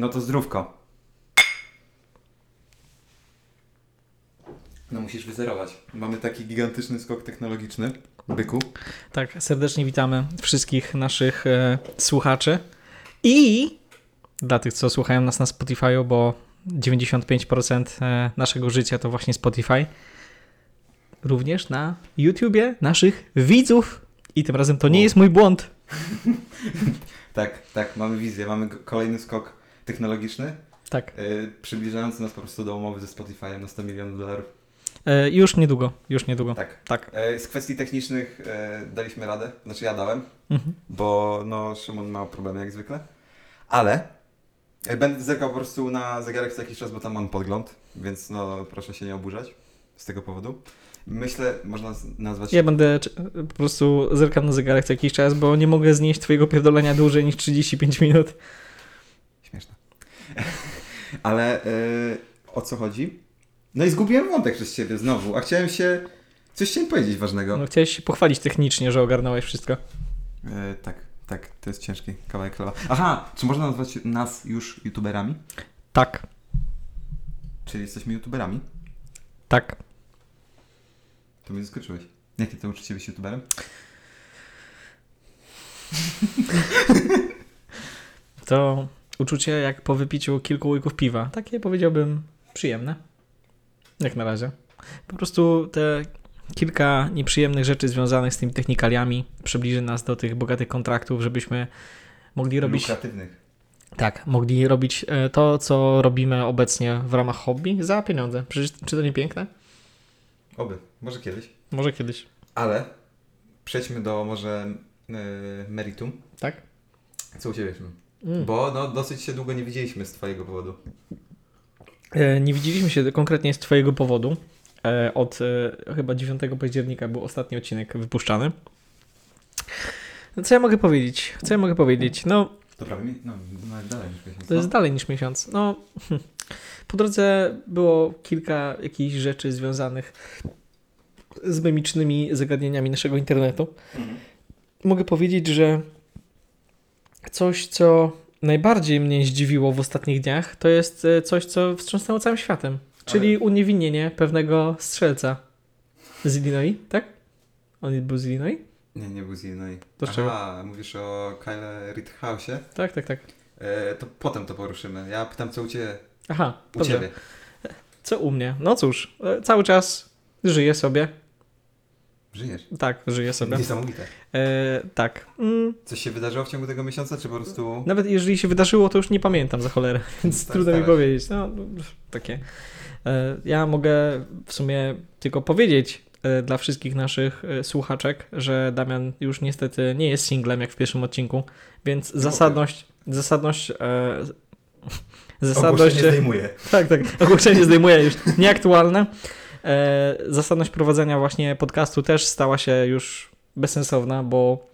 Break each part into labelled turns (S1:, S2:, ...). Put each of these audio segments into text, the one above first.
S1: No to zdrówko. No musisz wyzerować. Mamy taki gigantyczny skok technologiczny. Byku.
S2: Tak, serdecznie witamy wszystkich naszych e, słuchaczy i dla tych, co słuchają nas na Spotify, bo 95% e, naszego życia to właśnie Spotify. Również na YouTubie naszych widzów. I tym razem to nie jest mój błąd.
S1: Tak, tak, mamy wizję. Mamy kolejny skok technologiczny,
S2: Tak.
S1: yy, przybliżający nas po prostu do umowy ze Spotify'em na 100 milionów dolarów.
S2: E, już niedługo, już niedługo.
S1: Tak.
S2: Tak.
S1: E, Z kwestii technicznych e, daliśmy radę, znaczy ja dałem,
S2: Mhm.
S1: bo no Szymon ma problemy jak zwykle, ale e, będę zerkał po prostu na zegarek co jakiś czas, bo tam mam podgląd, więc no proszę się nie oburzać z tego powodu. Myślę, można nazwać...
S2: Ja będę po prostu zerkam na zegarek co jakiś czas, bo nie mogę znieść twojego pierdolenia dłużej niż 35 minut.
S1: Ale e, o co chodzi? No i zgubiłem wątek przez ciebie znowu, a chciałem się... Coś chciałem powiedzieć ważnego.
S2: No, chciałeś się pochwalić technicznie, że ogarnąłeś wszystko.
S1: E, tak, tak, to jest ciężki kawałek chleba. Aha, czy można nazwać nas już youtuberami?
S2: Tak,
S1: Czyli jesteśmy youtuberami?
S2: tak.
S1: To mnie zaskoczyłeś. Jakie to uczucie być youtuberem?
S2: To uczucie jak po wypiciu kilku łyków piwa. Takie powiedziałbym przyjemne. Jak na razie. Po prostu te kilka nieprzyjemnych rzeczy związanych z tymi technikaliami przybliży nas do tych bogatych kontraktów, żebyśmy mogli robić
S1: Lukratywnych.
S2: tak, mogli robić e, to, co robimy obecnie w ramach hobby za pieniądze. Przecież czy to nie piękne?
S1: Oby, może kiedyś.
S2: Może kiedyś.
S1: Ale przejdźmy do może yy, meritum.
S2: Tak?
S1: Co u Ciebie?
S2: Mm.
S1: Bo no, dosyć się długo nie widzieliśmy z Twojego powodu.
S2: E, Nie widzieliśmy się konkretnie z Twojego powodu. E, Od e, chyba 9 października był ostatni odcinek wypuszczany. No, co ja mogę powiedzieć? Co ja mogę powiedzieć? No,
S1: To prawie mi? No, nawet dalej niż miesiąc.
S2: to jest dalej niż miesiąc. No, po drodze było kilka jakichś rzeczy związanych z memicznymi zagadnieniami naszego internetu.
S1: Mhm.
S2: Mogę powiedzieć, że coś, co najbardziej mnie zdziwiło w ostatnich dniach, to jest e, coś, co wstrząsnęło całym światem. Czyli uniewinnienie pewnego strzelca z Illinois, tak? On był z Illinois?
S1: Nie, nie był z Illinois.
S2: To z czego?
S1: Aha, mówisz o Kyle Rittenhouse'ie?
S2: Tak, tak, tak.
S1: E, to potem to poruszymy. Ja pytam, co u Ciebie?
S2: Aha,
S1: U
S2: dobrze.
S1: Ciebie.
S2: Co u mnie? No cóż, e, cały czas żyję sobie.
S1: Żyjesz.
S2: Tak, żyję sobie.
S1: Niesamowite.
S2: E, tak. Mm,
S1: Coś się wydarzyło w ciągu tego miesiąca, czy po prostu...
S2: Nawet jeżeli się wydarzyło, to już nie pamiętam za cholerę, więc
S1: Tak,
S2: trudno mi
S1: starałeś.
S2: powiedzieć. No, takie. E, Ja mogę w sumie tylko powiedzieć e, dla wszystkich naszych e, słuchaczek, że Damian już niestety nie jest singlem jak w pierwszym odcinku, więc zasadność, zasadność, e, zasadność,
S1: Ogłoszenie zdejmuję.
S2: tak, tak, ogłoszenie zdejmuje już nieaktualne. E, Zasadność prowadzenia właśnie podcastu też stała się już bezsensowna, bo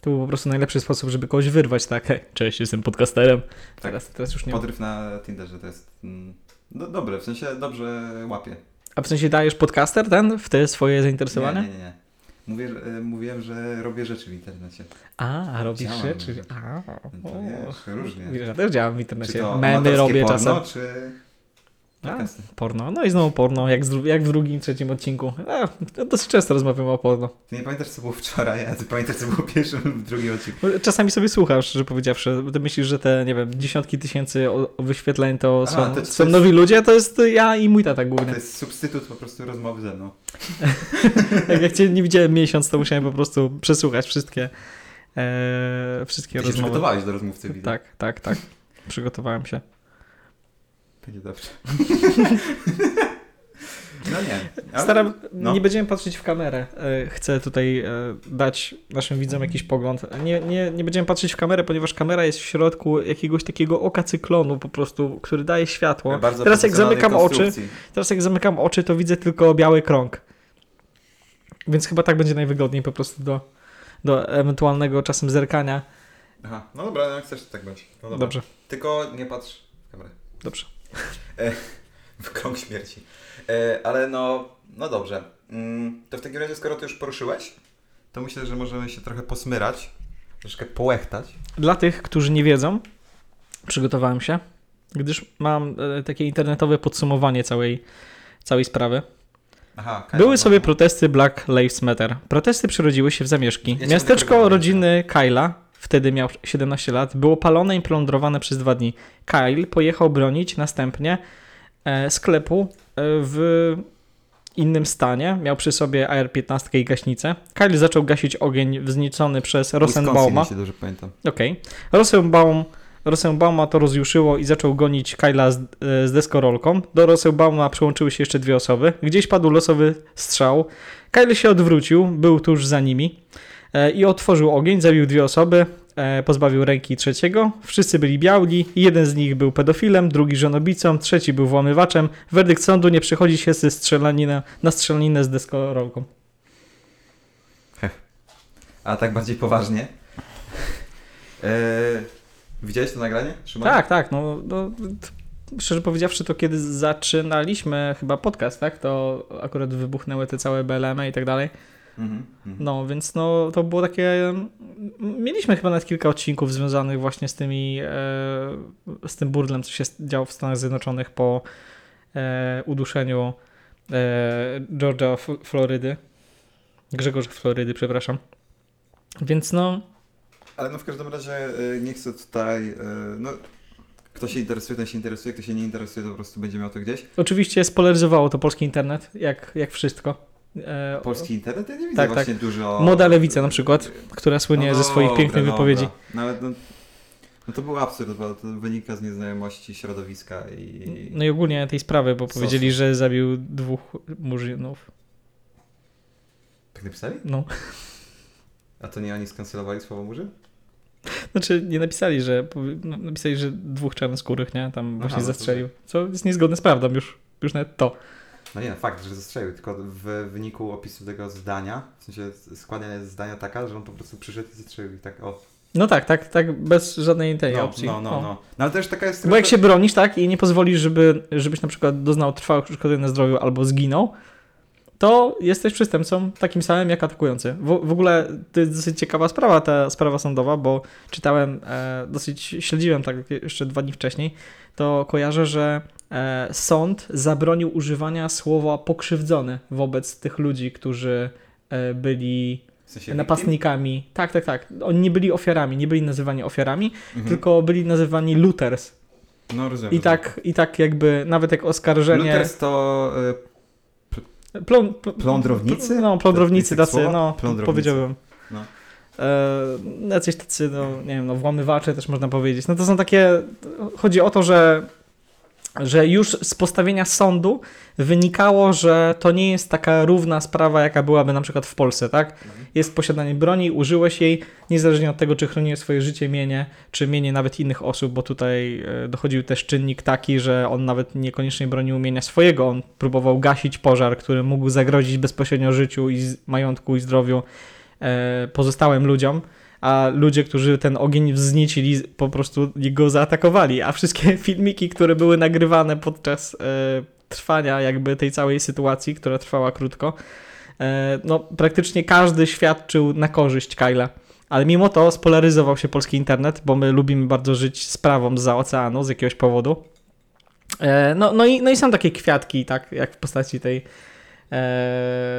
S2: to był po prostu najlepszy sposób, żeby kogoś wyrwać, tak? Hej, cześć, jestem podcasterem. Teraz, teraz już nie.
S1: Podryw na Tinderze to jest mm, do, dobre, w sensie dobrze łapie.
S2: A w sensie dajesz podcaster ten w te swoje
S1: Nie,
S2: zainteresowania?
S1: nie, nie. nie. Mówię, e, mówiłem, że robię rzeczy w internecie.
S2: A, robisz
S1: Działam,
S2: rzeczy. A,
S1: No to
S2: o.
S1: wiesz, różnie.
S2: Wiesz, ja też działam w
S1: Czy
S2: internecie.
S1: to
S2: Memy robię
S1: porno,
S2: czasem.
S1: czy
S2: A,
S1: podcasty?
S2: porno. No i znowu porno, jak, z, jak w drugim, trzecim odcinku. A, to dosyć często rozmawiamy o porno.
S1: Ty nie pamiętasz, co było wczoraj, a ty pamiętasz, co było w pierwszym lub drugim odcinku.
S2: Czasami sobie słuchasz, szczerze powiedziawszy. Ty myślisz, że te, nie wiem, dziesiątki tysięcy wyświetleń to
S1: A,
S2: są,
S1: to- to
S2: są
S1: jest-
S2: nowi ludzie, to jest ja i mój tata
S1: To
S2: głównie.
S1: jest substytut po prostu rozmowy ze mną.
S2: Jak, jak cię nie widziałem miesiąc, to musiałem po prostu przesłuchać wszystkie, e, wszystkie
S1: Ty
S2: rozmowy.
S1: przygotowałeś do rozmówcy, widzę.
S2: Tak, tak, tak. Przygotowałem się.
S1: Będzie dobrze. no nie. Ale-
S2: Staram,
S1: no.
S2: nie będziemy patrzeć w kamerę. E, Chcę tutaj e, dać naszym widzom jakiś pogląd. Nie, nie, nie będziemy patrzeć w kamerę, ponieważ kamera jest w środku jakiegoś takiego oka cyklonu po prostu, który daje światło.
S1: Bardzo
S2: Teraz jak zamykam oczy, teraz jak zamykam oczy, to widzę tylko biały krąg. Więc chyba tak będzie najwygodniej po prostu do, do ewentualnego czasem zerkania.
S1: Aha, no dobra, jak chcesz, to tak będzie. No dobra.
S2: Dobrze,
S1: Tylko nie patrz w kamerę.
S2: dobrze.
S1: W krąg śmierci. E, ale no, no dobrze. Mm, to w takim razie, skoro to już poruszyłeś, to myślę, że możemy się trochę posmyrać, troszkę połechtać.
S2: Dla tych, którzy nie wiedzą, przygotowałem się. gdyż mam e, takie internetowe podsumowanie całej, całej sprawy.
S1: Aha,
S2: Były
S1: no.
S2: sobie protesty Black Lives Matter. Protesty przerodziły się w zamieszki.
S1: Ja
S2: Miasteczko rodziny Kyla, wtedy miał 17 lat, było palone i plądrowane przez dwa dni. Kyle pojechał bronić następnie e, sklepu e, w innym stanie. Miał przy sobie AR-15 i gaśnicę. Kyle zaczął gasić ogień wzniecony przez
S1: Wisconsin,
S2: Rosenbauma.
S1: jeśli dobrze pamiętam.
S2: Okej. Rosenbaum, Rosenbauma to rozjuszyło i zaczął gonić Kyla z, e, z deskorolką. Do Rosenbauma przyłączyły się jeszcze dwie osoby. Gdzieś padł losowy strzał. Kyle się odwrócił, był tuż za nimi i otworzył ogień, zabił dwie osoby, e, pozbawił ręki trzeciego. Wszyscy byli biali, jeden z nich był pedofilem, drugi żonobicą, trzeci był włamywaczem. Werdykt sądu nie przychodzi się ze strzelanina na strzelaninę z deskorolką.
S1: A tak bardziej poważnie. Eee, widziałeś to nagranie? Szymon?
S2: Tak, tak. No, no, szczerze powiedziawszy, to kiedy zaczynaliśmy chyba podcast, tak, to akurat wybuchnęły te całe BLM i tak dalej.
S1: Mhm, mhm.
S2: No, więc no, to było takie. Mieliśmy chyba nawet kilka odcinków związanych właśnie z tymi. E, z tym burdlem, co się działo w Stanach Zjednoczonych po e, uduszeniu e, Georgia F- Florydy. Grzegorza Florydy, przepraszam. Więc no,
S1: Ale no w każdym razie y, nie chcę tutaj. no, kto się interesuje, ten się interesuje, kto się nie interesuje, to po prostu będzie miał to gdzieś.
S2: oczywiście spolaryzowało to polski internet, jak, jak wszystko. E,
S1: Polski internet? Ja nie widzę
S2: Tak,
S1: właśnie dużo.
S2: Moda Lewica na przykład, która słynie
S1: No
S2: ze swoich
S1: dobra,
S2: pięknych
S1: dobra.
S2: wypowiedzi.
S1: Nawet no, no to był absurd, bo to wynika z nieznajomości środowiska i.
S2: No i ogólnie tej sprawy, bo
S1: Sosu.
S2: powiedzieli, że zabił dwóch murzynów.
S1: Tak napisali?
S2: No.
S1: A to nie oni skancelowali słowo murzyn?
S2: Znaczy nie napisali, że no, napisali, że dwóch czarnoskórych, nie? Tam właśnie
S1: no to
S2: zastrzelił. Co jest niezgodne z prawdą już, już nawet to.
S1: No nie, fakt, że zastrzelił, tylko w wyniku opisu tego zdania, w sensie składania jest zdania taka, że on po prostu przyszedł i zastrzelił i tak o.
S2: No tak, tak, tak, bez żadnej tej
S1: no,
S2: opcji.
S1: no, no,
S2: O.
S1: no. No ale też taka jest
S2: Bo jak się bronisz, tak, i nie pozwolisz, żeby, żebyś na przykład doznał trwałych uszkodzeń na zdrowiu albo zginął, to jesteś przestępcą takim samym jak atakujący. W, w ogóle to jest dosyć ciekawa sprawa, ta sprawa sądowa, bo czytałem, e, dosyć śledziłem tak jeszcze dwa dni wcześniej, to kojarzę, że sąd zabronił używania słowa pokrzywdzony wobec tych ludzi, którzy e, byli
S1: w sensie
S2: napastnikami. Tak, tak, tak. Oni nie byli ofiarami, nie byli nazywani ofiarami,
S1: Mhm.
S2: tylko byli nazywani looters.
S1: No rozumiem.
S2: I tak, I tak jakby nawet jak oskarżenie.
S1: Luters to y,
S2: Plą, pl-
S1: Plądrownicy?
S2: No, plądrownicy tacy,
S1: słowo?
S2: no,
S1: Plądrownicy.
S2: powiedziałbym.
S1: No.
S2: E, jacyś tacy, no, nie wiem, no, włamywacze też można powiedzieć. No to są takie, chodzi o to, że, że już z postawienia sądu wynikało, że to nie jest taka równa sprawa, jaka byłaby na przykład w Polsce, tak? Jest posiadanie broni, użyłeś jej, niezależnie od tego, czy chroniłeś swoje życie, mienie, czy mienie nawet innych osób, bo tutaj e, dochodził też czynnik taki, że on nawet niekoniecznie bronił mienia swojego, on próbował gasić pożar, który mógł zagrozić bezpośrednio życiu i majątku i zdrowiu e, pozostałym ludziom, a ludzie, którzy ten ogień wzniecili, po prostu go zaatakowali, a wszystkie filmiki, które były nagrywane podczas e, trwania jakby tej całej sytuacji, która trwała krótko, e, no praktycznie każdy świadczył na korzyść Kyla. Ale mimo to spolaryzował się polski internet, bo my lubimy bardzo żyć sprawą za oceanu z jakiegoś powodu. E, no, no, i, no i są takie kwiatki, tak, jak w postaci tej,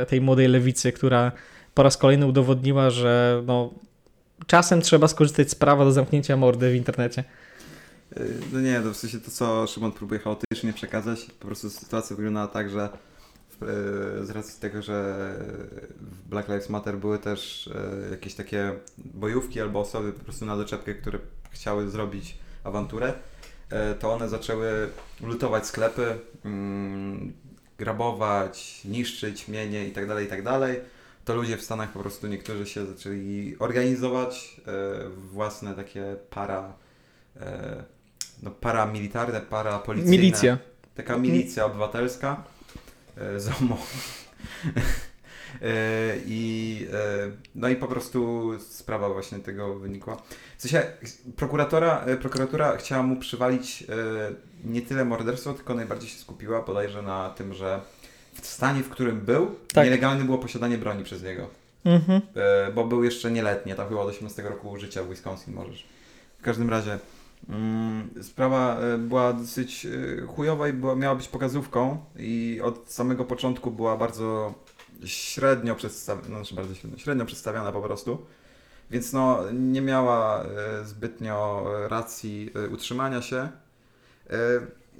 S2: tej młodej lewicy, która po raz kolejny udowodniła, że no, czasem trzeba skorzystać z prawa do zamknięcia mordy w internecie.
S1: Y, No nie, to w sensie to, co Szymon próbuje chaotycznie przekazać, po prostu sytuacja wyglądała tak, że y, z racji tego, że w Black Lives Matter były też y, jakieś takie bojówki albo osoby po prostu na doczepkę, które chciały zrobić awanturę, to one zaczęły lutować sklepy, mm, grabować, niszczyć mienie itd., itd. To ludzie w Stanach po prostu niektórzy się zaczęli organizować y, własne takie para e, no, paramilitarne, parapolicyjne.
S2: Milicja.
S1: Taka milicja obywatelska. E, ZOMO. E, I, e, no i po prostu sprawa właśnie tego wynikła. W sensie prokuratora, e, prokuratura chciała mu przywalić e, nie tyle morderstwo, tylko najbardziej się skupiła bodajże na tym, że w stanie, w którym był,
S2: Tak.
S1: nielegalne było posiadanie broni przez niego.
S2: Mhm.
S1: E, bo był jeszcze nieletni, tam chyba od 18 roku życia w Wisconsin możesz. W każdym razie Mm, Sprawa e, była dosyć e, chujowa i była, miała być pokazówką i od samego początku była bardzo średnio przedstawiona, no, znaczy bardzo średnio, średnio przedstawiana po prostu. Więc no, nie miała e, zbytnio racji e, utrzymania się. E,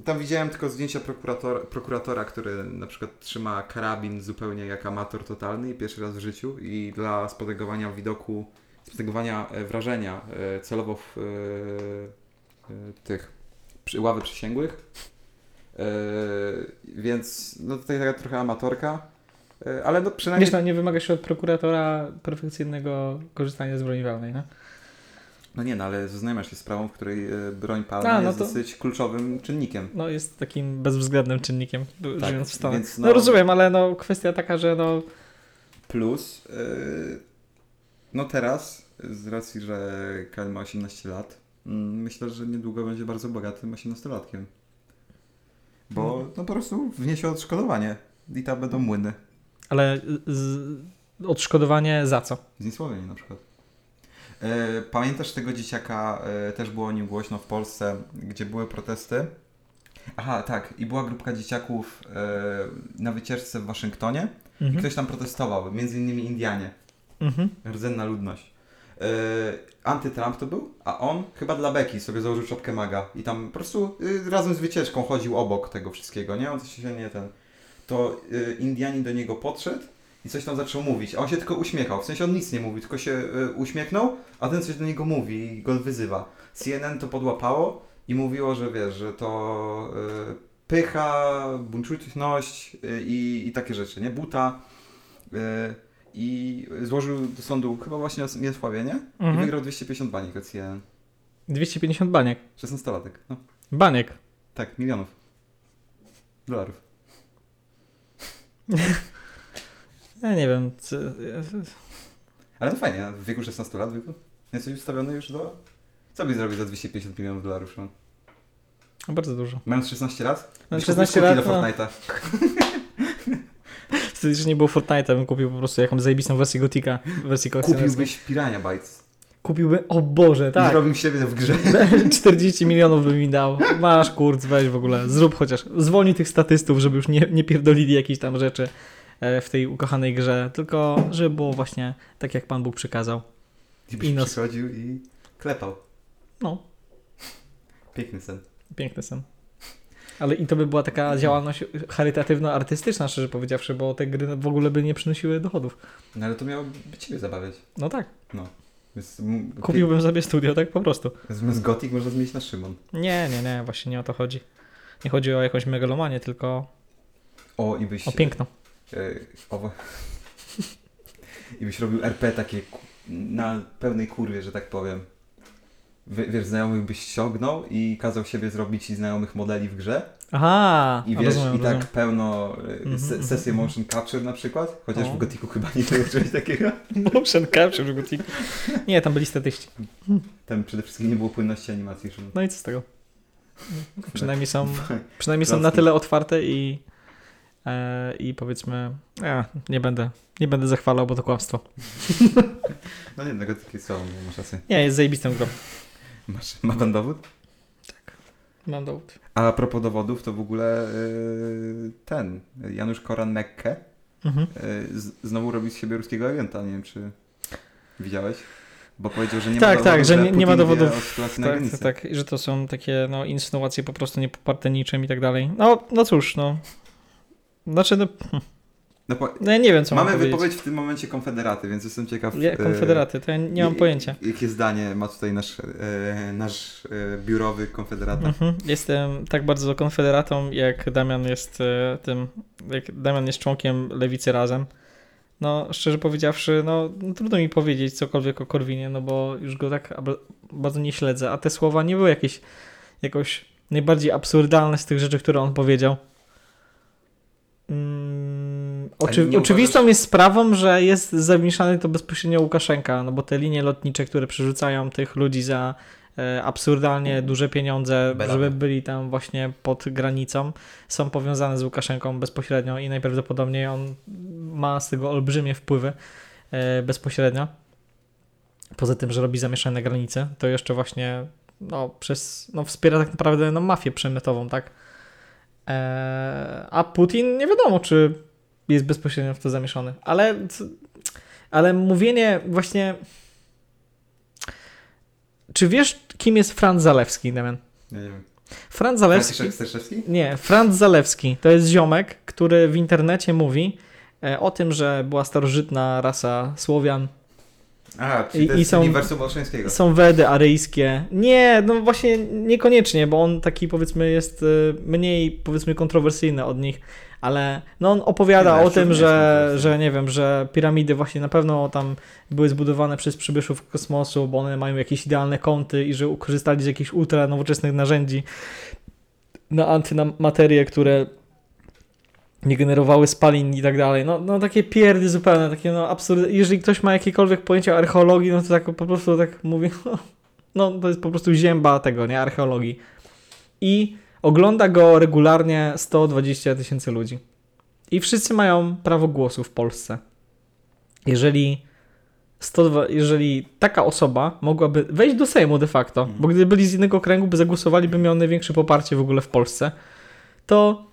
S1: Tam widziałem tylko zdjęcia prokuratora, prokuratora, który na przykład trzyma karabin zupełnie jak amator totalny i pierwszy raz w życiu i dla spodegowania widoku, spodegowania e, wrażenia e, celowo w e, tych przy, ławy przysięgłych. Więc no tutaj taka trochę amatorka, ale no przynajmniej...
S2: Wiesz, no, nie wymaga się od prokuratora perfekcyjnego korzystania z broni palnej, nie?
S1: No nie, no ale zaznajmasz się z sprawą, w której e, broń palna
S2: A, no
S1: jest
S2: to-
S1: dosyć kluczowym czynnikiem.
S2: No jest takim bezwzględnym czynnikiem,
S1: Tak,
S2: żyjąc w Stanach.
S1: więc
S2: no...
S1: no-
S2: rozumiem, ale no kwestia taka, że no
S1: Plus, yy, no teraz, z racji, że Kyle ma 18 lat, mm, myślę, że niedługo będzie bardzo bogatym 18-latkiem. Bo no po prostu wniesie odszkodowanie i tam będą młyny.
S2: ale z... odszkodowanie za co?
S1: Zniesławienie na przykład. E, Pamiętasz tego dzieciaka, e, też było o nim głośno w Polsce, gdzie były protesty? Aha, tak. I była grupka dzieciaków e, na wycieczce w Waszyngtonie.
S2: Mhm.
S1: Ktoś tam protestował, między innymi Indianie.
S2: Mhm.
S1: rdzenna ludność. Yy, Anty-Trump to był, a on chyba dla Beki sobie założył czapkę maga i tam po prostu yy, razem z wycieczką chodził obok tego wszystkiego, nie? On coś się nie ten. To yy, Indianin do niego podszedł i coś tam zaczął mówić, a on się tylko uśmiechał. W sensie on nic nie mówił, tylko się yy, uśmiechnął, a ten coś do niego mówi i go wyzywa. CNN to podłapało i mówiło, że wiesz, że to yy, pycha, buńczuczność yy, i, i takie rzeczy, nie? Buta. Yy, i złożył do sądu chyba właśnie niesławienie i
S2: Mhm.
S1: wygrał 250 baniek od CNN.
S2: 250 baniek.
S1: 16-latek. No.
S2: Baniek.
S1: Tak, milionów. Dolarów.
S2: Ja nie wiem. Co...
S1: Ale to fajnie, w wieku 16 lat wieku jesteś ustawiony już do... Co byś zrobił za 250 milionów dolarów, Szymon?
S2: Bardzo dużo.
S1: Mając 16 lat? Byś
S2: 16
S1: kupił
S2: lat,
S1: skórki
S2: no.
S1: do Fortnite'a.
S2: Wtedy jeszcze nie było Fortnite'a, bym kupił po prostu jakąś zajebistą wersję Gotika, wersję kolekcjonerską.
S1: Kupiłbyś Pirania Bytes.
S2: Kupiłbym, o Boże, tak.
S1: zrobił siebie w grze.
S2: 40 milionów by mi dał. Masz kurc, weź w ogóle. Zrób chociaż. Zwolnij tych statystów, żeby już nie, nie pierdolili jakichś tam rzeczy w tej ukochanej grze. Tylko, żeby było właśnie tak, jak Pan Bóg przykazał.
S1: I byś
S2: I nos.
S1: przychodził i klepał.
S2: No,
S1: Piękny sen.
S2: piękny sen. Ale i to by była taka działalność charytatywno-artystyczna, szczerze powiedziawszy, bo te gry w ogóle by nie przynosiły dochodów.
S1: No ale to miało by Ciebie zabawiać.
S2: No tak.
S1: Więc, m-
S2: Kupiłbym sobie studio, tak po prostu.
S1: Zamiast Gothic można zmienić na Szymon.
S2: Nie, nie, nie, właśnie nie o to chodzi. Nie chodzi o jakąś megalomanię, tylko
S1: O, i byś...
S2: o piękno.
S1: Yy, owo... I byś robił RP takie na pełnej kurwie, że tak powiem. Wie- Wiesz, znajomych byś ściągnął i kazał siebie zrobić i znajomych modeli w grze.
S2: Aha,
S1: I wiesz,
S2: rozumiem,
S1: i tak
S2: rozumiem.
S1: pełno y,
S2: Mhm,
S1: se
S2: mhm,
S1: sesję
S2: mhm.
S1: motion capture na przykład. Chociaż
S2: O.
S1: w Gothicu chyba nie było czegoś takiego.
S2: Motion capture w Gothicu. Nie, tam byli statyści.
S1: Tam przede wszystkim nie było płynności animacji. Że...
S2: No i co z tego? Przynajmniej są, przynajmniej są na tyle otwarte i, e, i powiedzmy, ja nie będę, nie będę zachwalał, bo to kłamstwo.
S1: No nie, no Gothic jest słabo, masz rację.
S2: Nie, jest zajebistą grą.
S1: Masz, ma pan dowód?
S2: Mam dowód.
S1: A propos dowodów, to w ogóle y, ten, Janusz Koran-Mekke
S2: Mhm.
S1: y, z, znowu robi z siebie ruskiego agenta, nie wiem czy widziałeś? Bo powiedział, że nie
S2: Tak,
S1: ma
S2: tak,
S1: dowodów,
S2: że nie- nie ma dowodów. Tak, tak, tak, że to są takie no, insynuacje po prostu niepoparte niczym i tak dalej. No, no cóż, no. Znaczy, no,
S1: No, po,
S2: no ja nie wiem, co
S1: mamy
S2: mam
S1: wypowiedź w tym momencie Konfederaty, więc jestem ciekaw.
S2: Ja,
S1: y,
S2: Konfederaty, to ja nie mam pojęcia.
S1: Jakie zdanie ma tutaj nasz, e, nasz e, biurowy konfederata?
S2: Mhm. Jestem tak bardzo konfederatą, jak Damian jest e, tym, jak Damian jest członkiem Lewicy Razem. No, szczerze powiedziawszy, no, no trudno mi powiedzieć cokolwiek o Korwinie, no bo już go tak bardzo nie śledzę, a te słowa nie były jakieś jakoś najbardziej absurdalne z tych rzeczy, które on powiedział. Oczy- oczywistą jest sprawą, że jest zamieszany to bezpośrednio Łukaszenka, no bo te linie lotnicze, które przerzucają tych ludzi za e, absurdalnie duże pieniądze,
S1: Belamy.
S2: żeby byli tam właśnie pod granicą, są powiązane z Łukaszenką bezpośrednio i najprawdopodobniej on ma z tego olbrzymie wpływy e, bezpośrednio. Poza tym, że robi zamieszane granice, to jeszcze właśnie no, przez, no, wspiera tak naprawdę no, mafię przemytową, tak? Eee, a Putin nie wiadomo, czy jest bezpośrednio w to zamieszany. Ale, ale mówienie właśnie... Czy wiesz, kim jest Franz Zalewski, Damian?
S1: Nie, nie wiem.
S2: Franz Zalewski...
S1: Sterczewski?
S2: Nie, Franz Zalewski to jest ziomek, który w internecie mówi e, o tym, że była starożytna rasa Słowian,
S1: A, czyli
S2: I- i są-
S1: uniwersum Olszańskiego.
S2: są Wedy aryjskie. Nie, no właśnie niekoniecznie, bo on taki powiedzmy jest e, mniej powiedzmy kontrowersyjny od nich, ale no on opowiada
S1: Nie, no,
S2: o tym, że, że nie wiem, że piramidy właśnie na pewno tam były zbudowane przez przybyszów kosmosu, bo one mają jakieś idealne kąty i że korzystali z jakichś ultra nowoczesnych narzędzi na antymaterię, które nie generowały spalin i tak dalej. No, no takie pierdy zupełne, takie no absurdy. Jeżeli ktoś ma jakiekolwiek pojęcie o archeologii, no to tak po prostu tak mówi, no to jest po prostu zięba tego, nie, archeologii. I ogląda go regularnie 120 tysięcy ludzi. I wszyscy mają prawo głosu w Polsce. Jeżeli 102, jeżeli taka osoba mogłaby wejść do Sejmu de facto,
S1: Mhm.
S2: bo gdyby byli z innego kręgu, by zagłosowali, by miał największe poparcie w ogóle w Polsce, to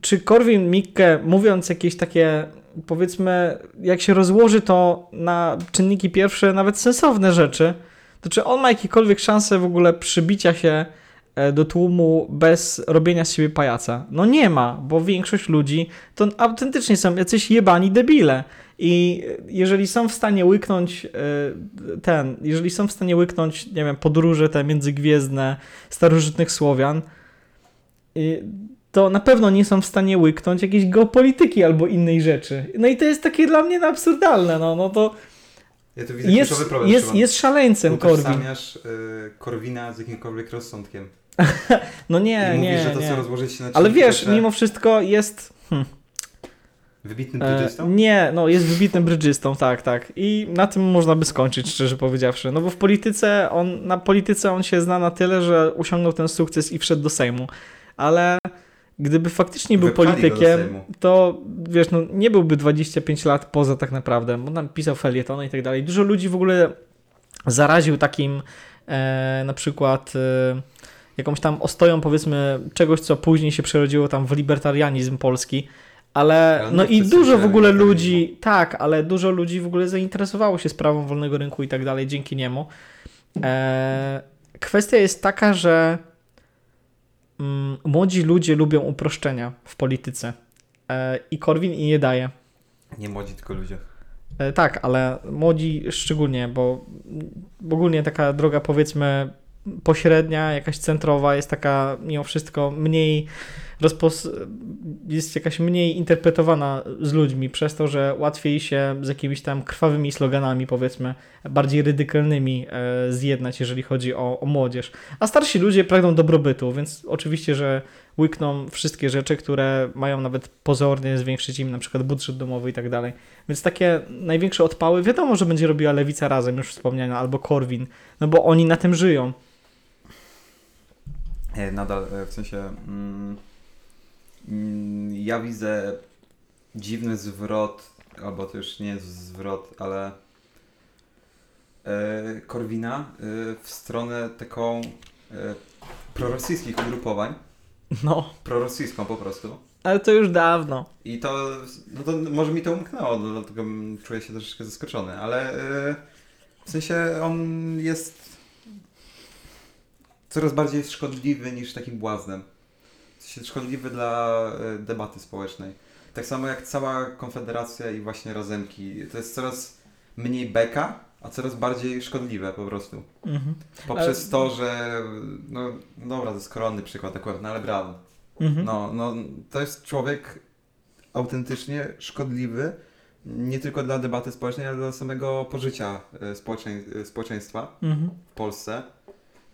S2: czy Korwin Mikke, mówiąc jakieś takie, powiedzmy, jak się rozłoży to na czynniki pierwsze, nawet sensowne rzeczy, to czy on ma jakiekolwiek szanse w ogóle przybicia się do tłumu bez robienia z siebie pajaca? No nie ma, bo większość ludzi to autentycznie są jacyś jebani debile. I jeżeli są w stanie łyknąć e, ten, jeżeli są w stanie łyknąć, nie wiem, podróże te międzygwiezdne starożytnych Słowian, to na pewno nie są w stanie łyknąć jakiejś geopolityki albo innej rzeczy. No i to jest takie dla mnie absurdalne, no, no to
S1: Ja tu widzę
S2: jest,
S1: kluczowy problem.
S2: jest, jest szaleńcem Korwin.
S1: Utożsamiasz y, Korwina z jakimkolwiek rozsądkiem.
S2: No nie,
S1: I
S2: nie,
S1: mówisz, że to
S2: nie.
S1: co rozłożyć się na
S2: Ale wiesz,
S1: pierwsze,
S2: mimo wszystko jest... Hmm,
S1: Wybitnym
S2: e,
S1: brydżystą?
S2: nie, no jest wybitnym brydżystą, tak, tak. I na tym można by skończyć, szczerze powiedziawszy. No bo w polityce, on, na polityce on się zna na tyle, że osiągnął ten sukces i wszedł do Sejmu. Ale gdyby faktycznie był politykiem, to wiesz, no nie byłby 25 lat poza tak naprawdę, bo tam pisał felietony i tak dalej. Dużo ludzi w ogóle zaraził takim e, na przykład e, jakąś tam ostoją powiedzmy czegoś, co później się przerodziło tam w libertarianizm polski, ale
S1: Ale
S2: no i dużo w ogóle ludzi, tak, ale dużo ludzi w ogóle zainteresowało się sprawą wolnego rynku i tak dalej dzięki niemu. E, kwestia jest taka, że młodzi ludzie lubią uproszczenia w polityce e, i Korwin i je daje.
S1: Nie młodzi, tylko ludzie.
S2: E, Tak, ale młodzi szczególnie, bo ogólnie taka droga powiedzmy pośrednia, jakaś centrowa jest taka mimo wszystko mniej. Jest jakaś mniej interpretowana z ludźmi przez to, że łatwiej się z jakimiś tam krwawymi sloganami powiedzmy bardziej radykalnymi e, zjednać, jeżeli chodzi o, o młodzież. A starsi ludzie pragną dobrobytu, więc oczywiście, że łykną wszystkie rzeczy, które mają nawet pozornie zwiększyć im na przykład budżet domowy i tak dalej. Więc takie największe odpały wiadomo, że będzie robiła Lewica razem, już wspomniana, albo Korwin, no bo oni na tym żyją.
S1: E, Nadal, e, w sensie... Mm, ja widzę dziwny zwrot, albo to już nie jest zwrot, ale e, Korwina e, w stronę taką e, prorosyjskich ugrupowań.
S2: No,
S1: Prorosyjską po prostu.
S2: ale to już dawno.
S1: I to, no to może mi to umknęło, no, dlatego mm, czuję się troszeczkę zaskoczony, ale w sensie on jest coraz bardziej szkodliwy niż takim błaznem. Szkodliwy dla y, debaty społecznej. Tak samo jak cała Konfederacja i właśnie Razemki. To jest coraz mniej beka, a coraz bardziej szkodliwe po prostu.
S2: Mhm.
S1: Poprzez
S2: Ale-
S1: to, że no dobra, to jest koronny przykład akurat, no ale Brown.
S2: Mhm.
S1: No, no, to jest człowiek autentycznie szkodliwy, nie tylko dla debaty społecznej, ale dla samego pożycia e, e, społeczeństwa
S2: Mhm.
S1: w Polsce.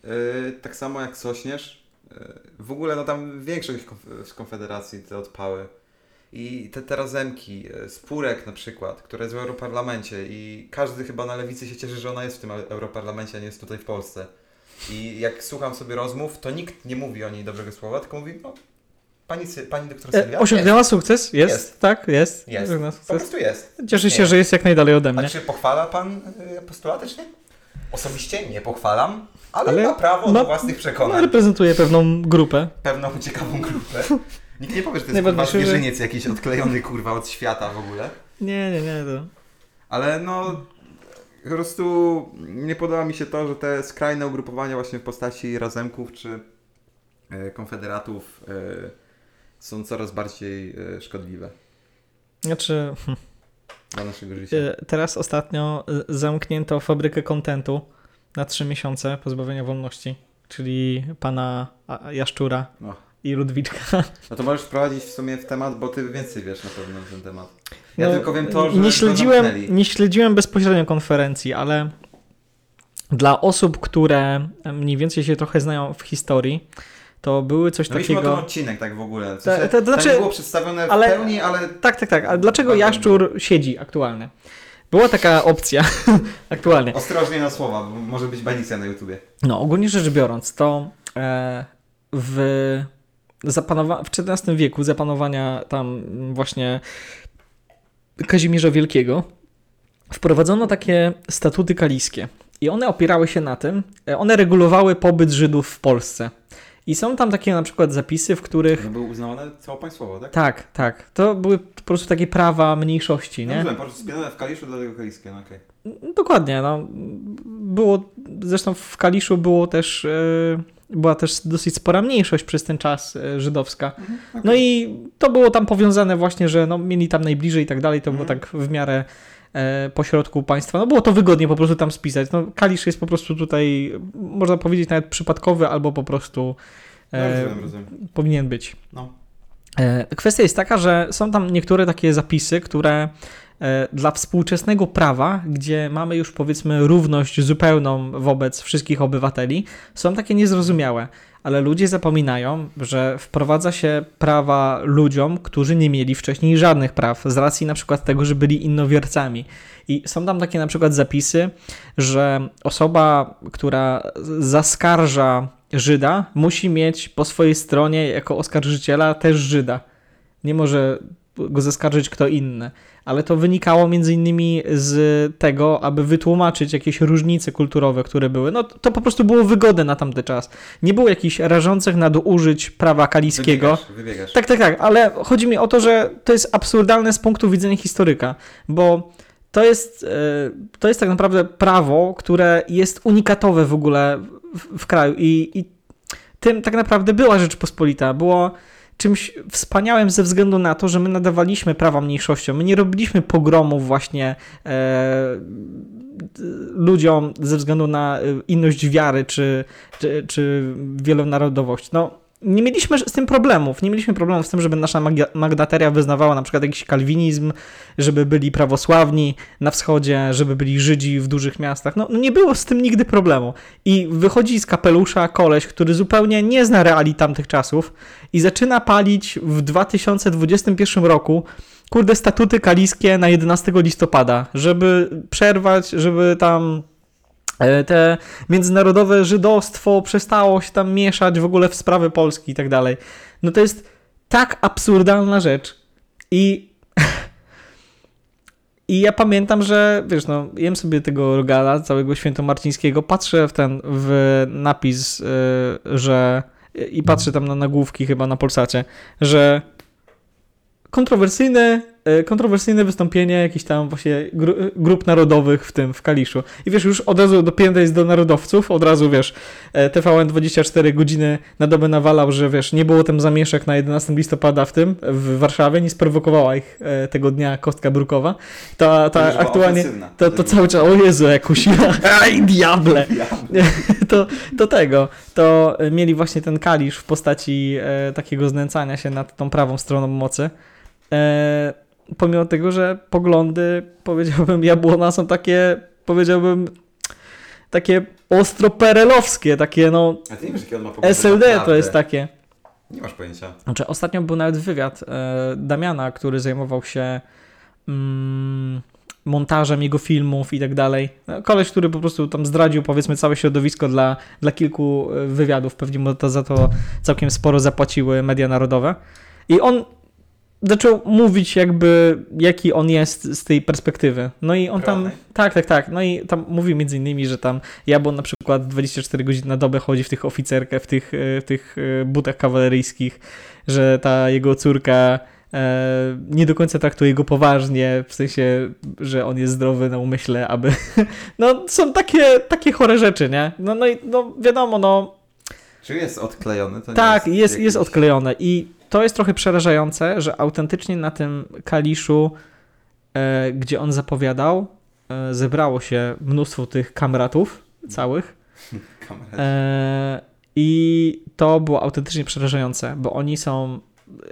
S1: E, Tak samo jak Sośnierz. E, W ogóle no tam większość z Konfederacji te odpały. I te, te razemki, e, Spurek na przykład, która jest w Europarlamencie i każdy chyba na lewicy się cieszy, że ona jest w tym Eu- Europarlamencie, a nie jest tutaj w Polsce. I jak słucham sobie rozmów, to nikt nie mówi o niej dobrego słowa, tylko mówi, no, pani, pani doktor Sylwia
S2: E, osiągnęła sukces? Jest,
S1: Jest.
S2: tak, jest.
S1: Jest. Po prostu jest.
S2: Cieszę się,
S1: Nie.
S2: że jest jak najdalej ode
S1: A
S2: mnie.
S1: czy pochwala pan y, postulaty, czy nie? Osobiście nie pochwalam, ale,
S2: Ale
S1: ma prawo
S2: ma-
S1: do własnych
S2: No,
S1: przekonań.
S2: reprezentuje pewną grupę.
S1: Pewną ciekawą grupę. Nikt nie powie, że to jest kurwa
S2: Najważniejsze, że-
S1: zwierzyniec jakiś odklejony kurwa od świata w ogóle.
S2: Nie, nie, nie. To...
S1: Ale no, po prostu nie podoba mi się to, że te skrajne ugrupowania właśnie w postaci razemków czy e, konfederatów e, są coraz bardziej e, szkodliwe
S2: Znaczy,
S1: dla naszego życia.
S2: e, teraz ostatnio e, zamknięto fabrykę kontentu na trzy miesiące pozbawienia wolności, czyli pana Jaszczura
S1: No.
S2: i Ludwiczka.
S1: no to możesz wprowadzić w sumie w temat, bo ty więcej wiesz na pewno na ten temat. Ja
S2: No,
S1: tylko wiem to, że
S2: nie śledziłem, nie śledziłem bezpośrednio konferencji, ale dla osób, które mniej więcej się trochę znają w historii, to były coś
S1: No mieliśmy o tym
S2: takiego.
S1: odcinek tak w ogóle. W
S2: Ta-
S1: sensie,
S2: to- znaczy-
S1: było przedstawione
S2: ale-
S1: w pełni, ale
S2: Tak, tak, tak. Ale dlaczego Jaszczur siedzi aktualnie? Była taka opcja aktualnie.
S1: ostrożnie na słowa, bo może być banicja na YouTubie.
S2: No, ogólnie rzecz biorąc, to e, w, zapanowa- w XIV wieku zapanowania tam właśnie Kazimierza Wielkiego wprowadzono takie statuty kaliskie. I one opierały się na tym, e, one regulowały pobyt Żydów w Polsce. I są tam takie na przykład zapisy, w których.
S1: No były uznawane całopaństwowo, tak?
S2: Tak, tak. To były po prostu takie prawa mniejszości,
S1: Nie?
S2: nie?
S1: No, rozumiem, po prostu spienione w Kaliszu dlatego kaliskie, no okej.
S2: Dokładnie, no. Było, zresztą w Kaliszu było też, e, była też dosyć spora mniejszość przez ten czas e, żydowska. No i to było tam powiązane właśnie, że no, mieli tam najbliżej i tak dalej, to było
S1: Mhm.
S2: tak w miarę pośrodku państwa. No było to wygodnie po prostu tam spisać. No Kalisz jest po prostu tutaj, można powiedzieć nawet przypadkowy, albo po prostu e,
S1: rozumiem, rozumiem.
S2: powinien być.
S1: No.
S2: E, Kwestia jest taka, że są tam niektóre takie zapisy, które e, dla współczesnego prawa, gdzie mamy już powiedzmy równość zupełną wobec wszystkich obywateli, są takie niezrozumiałe. Ale ludzie zapominają, że wprowadza się prawa ludziom, którzy nie mieli wcześniej żadnych praw, z racji na przykład tego, że byli innowiercami. I są tam takie na przykład zapisy, że osoba, która zaskarża Żyda, musi mieć po swojej stronie jako oskarżyciela też Żyda. Nie może go zaskarżyć kto inny. Ale to wynikało między innymi z tego, aby wytłumaczyć jakieś różnice kulturowe, które były. No to po prostu było wygodne na tamty czas. Nie było jakichś rażących nadużyć prawa kaliskiego.
S1: Wybiegasz, wybiegasz.
S2: Tak, tak, tak, ale chodzi mi o to, że to jest absurdalne z punktu widzenia historyka, bo to jest, e, to jest tak naprawdę prawo, które jest unikatowe w ogóle w, w kraju i, i tym tak naprawdę była Rzeczpospolita. Było czymś wspaniałym ze względu na to, że my nadawaliśmy prawa mniejszościom. My nie robiliśmy pogromów właśnie e, ludziom ze względu na e, inność wiary czy, czy, czy wielonarodowość. No, nie mieliśmy z tym problemów. Nie mieliśmy problemów z tym, żeby nasza magnateria wyznawała na przykład jakiś kalwinizm, żeby byli prawosławni na wschodzie, żeby byli Żydzi w dużych miastach. No, nie było z tym nigdy problemu. I wychodzi z kapelusza koleś, który zupełnie nie zna reali tamtych czasów i zaczyna palić w 2021 roku kurde statuty kaliskie na 11 listopada, żeby przerwać, żeby tam te międzynarodowe żydostwo przestało się tam mieszać w ogóle w sprawy Polski i tak dalej. No to jest tak absurdalna rzecz. I i ja pamiętam, że wiesz, no, jem sobie tego rogala całego świętomarcińskiego, patrzę w ten w napis, y, że i patrzę tam na nagłówki chyba na Polsacie, że kontrowersyjne, e, kontrowersyjne wystąpienie jakichś tam właśnie gru, grup narodowych w tym, w Kaliszu. I wiesz, już od razu dopięte jest do narodowców, od razu wiesz, e, TVN 24 godziny na dobę nawalał, że wiesz, nie było tam zamieszek na 11 listopada w tym, w Warszawie, nie sprowokowała ich e, tego dnia kostka brukowa. Ta,
S1: To
S2: ta
S1: była
S2: aktualnie, to, to cały czas, o Jezu, jak kusiła, aj diable! to, to tego, to e, mieli właśnie ten kalisz w postaci e, takiego znęcania się nad tą prawą stroną mocy. E, pomimo tego, że poglądy, powiedziałbym, jabłona są takie, powiedziałbym, takie ostro perelowskie, takie no,
S1: A ty nie wiesz, jakie on ma poglądy
S2: SLD to jest takie.
S1: Nie masz pojęcia.
S2: Znaczy, ostatnio był nawet wywiad e, Damiana, który zajmował się mm, montażem jego filmów i tak dalej. No, Koleś, który po prostu tam zdradził, powiedzmy, całe środowisko dla, dla kilku e, wywiadów. Pewnie mu to za to całkiem sporo zapłaciły media narodowe. I on zaczął mówić jakby, jaki on jest z tej perspektywy. No i on tam, tak, tak, tak, no i tam mówi między innymi, że tam Jabłon na przykład 24 godziny na dobę chodzi w tych oficerkach, w tych, e, w tych e, butach kawaleryjskich, że ta jego córka e, nie do końca traktuje go poważnie, w sensie, że on jest zdrowy na umyśle, aby... No są takie, takie chore rzeczy, nie? No, no i no, wiadomo, no
S1: Czy jest odklejony? To
S2: tak, jest, jest,
S1: jakiś-
S2: odklejone i to jest trochę przerażające, że autentycznie na tym Kaliszu, e, gdzie on zapowiadał, e, zebrało się mnóstwo tych kamratów całych e, i to było autentycznie przerażające, bo oni są,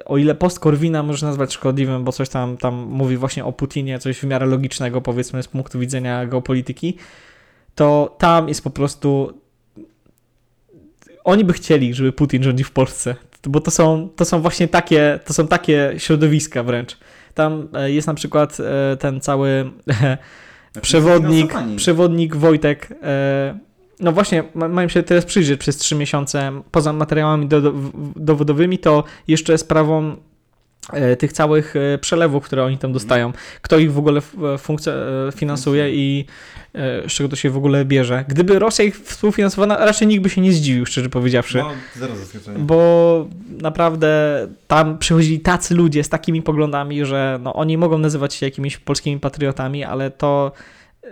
S2: o ile post Korwina można nazwać szkodliwym, bo coś tam, tam mówi właśnie o Putinie, coś w miarę logicznego powiedzmy z punktu widzenia geopolityki, to tam jest po prostu oni by chcieli, żeby Putin rządził w Polsce, bo to są, to są właśnie takie, to są takie środowiska wręcz. Tam e, jest na przykład e, ten cały
S1: Znaczy,
S2: przewodnik, przewodnik Wojtek. E, no właśnie, ma- mają się teraz przyjrzeć przez trzy miesiące. Poza materiałami do, do, dowodowymi, to jeszcze sprawą e, tych całych e, przelewów, które oni tam dostają. Kto ich w ogóle e, finansuje i e, z czego to się w ogóle bierze. Gdyby Rosja ich współfinansowała, raczej nikt by się nie zdziwił, szczerze powiedziawszy.
S1: No, zero zaskoczenia.
S2: Bo naprawdę tam przychodzili tacy ludzie z takimi poglądami, że no, oni mogą nazywać się jakimiś polskimi patriotami, ale to e,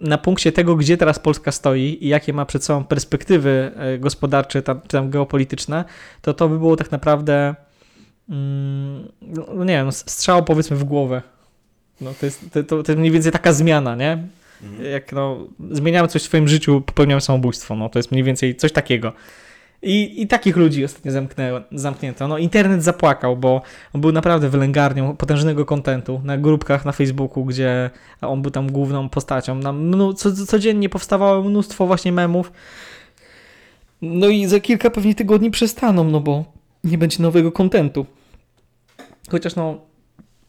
S2: na punkcie tego, gdzie teraz Polska stoi i jakie ma przed sobą perspektywy e, gospodarcze, tam, czy tam geopolityczne, to to by było tak naprawdę no nie wiem, strzał powiedzmy w głowę. No, to, jest, to, to, to jest mniej więcej taka zmiana, nie?
S1: Mhm.
S2: jak no, zmieniamy coś w swoim życiu, popełniamy samobójstwo. No, to jest mniej więcej coś takiego. I, I takich ludzi ostatnio zamknę, zamknięto. No, internet zapłakał, bo on był naprawdę wylęgarnią potężnego kontentu na grupkach na Facebooku, gdzie on był tam główną postacią. Mnu, co, codziennie powstawało mnóstwo właśnie memów. No i za kilka pewnie tygodni przestaną, no bo nie będzie nowego kontentu. Chociaż no,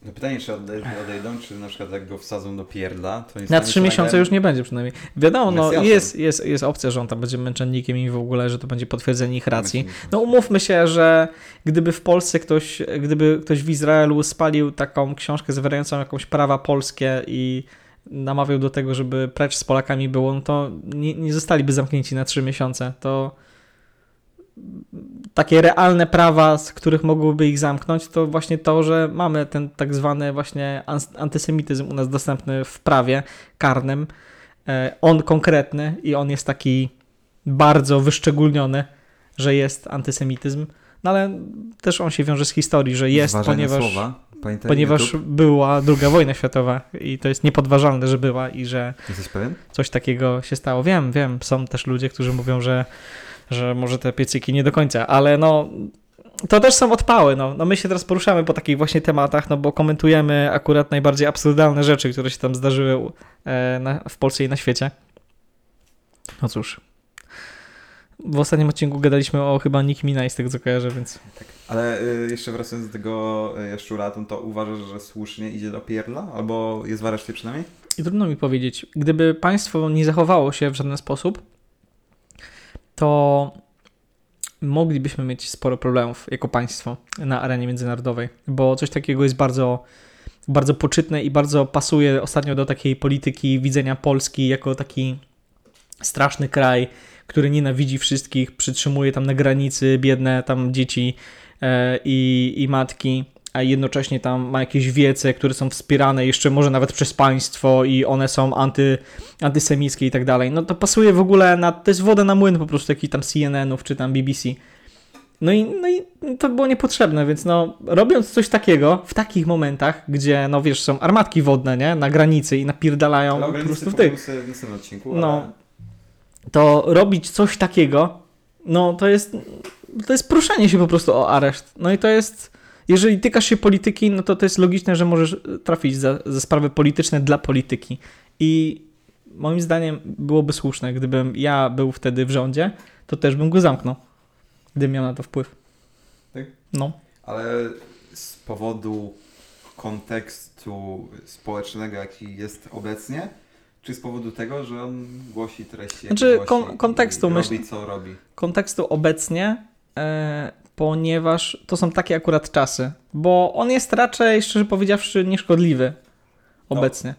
S1: No pytanie, czy odej- odejdą, czy na przykład jak go wsadzą do pierdla, to
S2: Na trzy miesiące
S1: nagle-
S2: już nie będzie przynajmniej. Wiadomo, no, jest, jest, jest opcja, że on tam będzie męczennikiem i w ogóle, że to będzie potwierdzenie ich racji. No umówmy się, że gdyby w Polsce ktoś, gdyby ktoś w Izraelu spalił taką książkę zawierającą jakąś prawa polskie i namawiał do tego, żeby precz z Polakami było, no to nie, nie zostaliby zamknięci na trzy miesiące. To takie realne prawa, z których mogłoby ich zamknąć, to właśnie to, że mamy ten tak zwany właśnie antysemityzm u nas dostępny w prawie karnym. E, On konkretny i on jest taki bardzo wyszczególniony, że jest antysemityzm, no ale też on się wiąże z historii, że jest, ponieważ,
S1: Słowa. Pamiętaj,
S2: ponieważ
S1: YouTube.
S2: była druga wojna światowa i to jest niepodważalne, że była i że
S1: Jesteś pewien?
S2: coś takiego się stało. Wiem, wiem, są też ludzie, którzy mówią, że, że może te piecyki nie do końca, ale no to też są odpały. No. no my się teraz poruszamy po takich właśnie tematach, no bo komentujemy akurat najbardziej absurdalne rzeczy, które się tam zdarzyły e, na, w Polsce i na świecie. No cóż. W ostatnim odcinku gadaliśmy o chyba Nick Minaj z tego co kojarzę, więc
S1: Ale y, jeszcze wracając do tego y, jaszczura, to, to uważasz, że słusznie idzie do pierdla? Albo jest w areszcie przynajmniej?
S2: I trudno mi powiedzieć, gdyby państwo nie zachowało się w żaden sposób, to moglibyśmy mieć sporo problemów jako państwo na arenie międzynarodowej, bo coś takiego jest bardzo, bardzo poczytne i bardzo pasuje ostatnio do takiej polityki widzenia Polski jako taki straszny kraj, który nienawidzi wszystkich, przytrzymuje tam na granicy biedne tam dzieci e, i, i matki, a jednocześnie tam ma jakieś wiece, które są wspierane jeszcze może nawet przez państwo i one są anty, antysemickie i tak dalej. No to pasuje w ogóle na, to jest woda na młyn po prostu takich tam CNN-ów czy tam BBC. No i, no i to było niepotrzebne, więc no robiąc coś takiego w takich momentach, gdzie no wiesz, są armatki wodne, nie, na granicy i napierdalają po prostu w tych
S1: powiemy sobie w następnym odcinku.
S2: No.
S1: ale-
S2: to robić coś takiego, no to jest, to jest proszenie się po prostu o areszt. No i to jest, jeżeli tykasz się polityki, no to to jest logiczne, że możesz trafić za, za sprawy polityczne dla polityki. I moim zdaniem byłoby słuszne, gdybym ja był wtedy w rządzie, to też bym go zamknął, gdybym miał na to wpływ.
S1: Tak?
S2: No.
S1: Ale z powodu kontekstu społecznego, jaki jest obecnie, czy z powodu tego, że on głosi treści,
S2: Znaczy,
S1: głosi
S2: kon- kontekstu
S1: i
S2: myśl-
S1: robi, co robi?
S2: kontekstu obecnie e, ponieważ to są takie akurat czasy, bo on jest raczej, szczerze powiedziawszy, nieszkodliwy obecnie.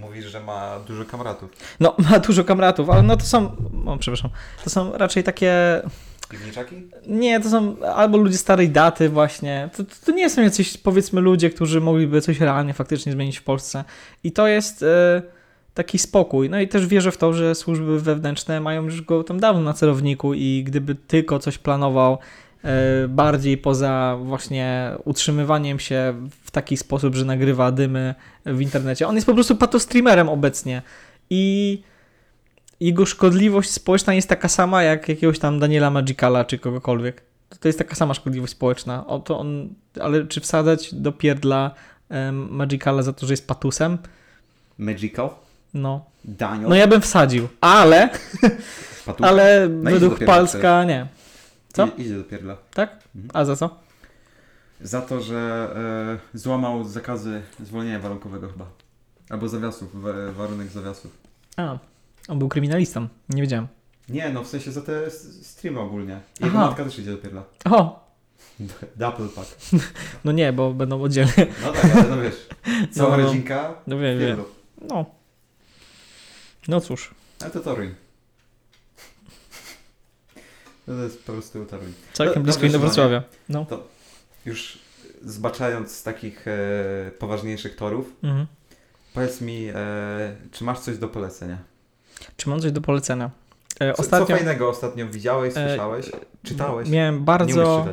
S1: Mówisz, że ma dużo kamratów.
S2: No, ma dużo kamratów, ale no to są, o, przepraszam, to są raczej takie,
S1: Piwniczaki?
S2: nie, to są albo ludzie starej daty właśnie, to, to, to nie są jacyś, powiedzmy, ludzie, którzy mogliby coś realnie faktycznie zmienić w Polsce i to jest e, taki spokój, no i też wierzę w to, że służby wewnętrzne mają już go tam dawno na celowniku i gdyby tylko coś planował bardziej poza właśnie utrzymywaniem się w taki sposób, że nagrywa dymy w internecie, on jest po prostu patostreamerem obecnie i jego szkodliwość społeczna jest taka sama jak jakiegoś tam Daniela Magicala czy kogokolwiek. To, jest taka sama szkodliwość społeczna. O to on, ale czy wsadzać do pierdla Magicala za to, że jest patusem?
S1: Magical?
S2: No.
S1: Daniel?
S2: No ja bym wsadził, ale, ale
S1: No
S2: według Palska nie. Co?
S1: I, idzie do pierdla.
S2: Tak?
S1: Mhm.
S2: A za co?
S1: Za to, że e, złamał zakazy zwolnienia warunkowego chyba. Albo zawiasów, wa- warunek zawiasów.
S2: A, on był kryminalistą, nie wiedziałem.
S1: Nie, no w sensie za te streamy ogólnie. I jego
S2: Aha.
S1: matka też idzie do pierdla.
S2: O,
S1: Double pack.
S2: no nie, bo będą oddzielnie.
S1: No tak, ale no wiesz. Cała
S2: No, no.
S1: rodzinka
S2: No wiem, wiem. No. No cóż,
S1: Ale to Toruń. No to jest po prostu Toruń.
S2: całkiem
S1: Do-
S2: blisko
S1: dobrze,
S2: Inowrocławia. No.
S1: Już zbaczając z takich e, poważniejszych torów,
S2: Mhm.
S1: powiedz mi, e, czy masz coś do polecenia?
S2: Czy mam coś do polecenia? E,
S1: Co,
S2: ostatnio
S1: co fajnego ostatnio widziałeś,
S2: E,
S1: słyszałeś, czytałeś?
S2: miałem bardzo,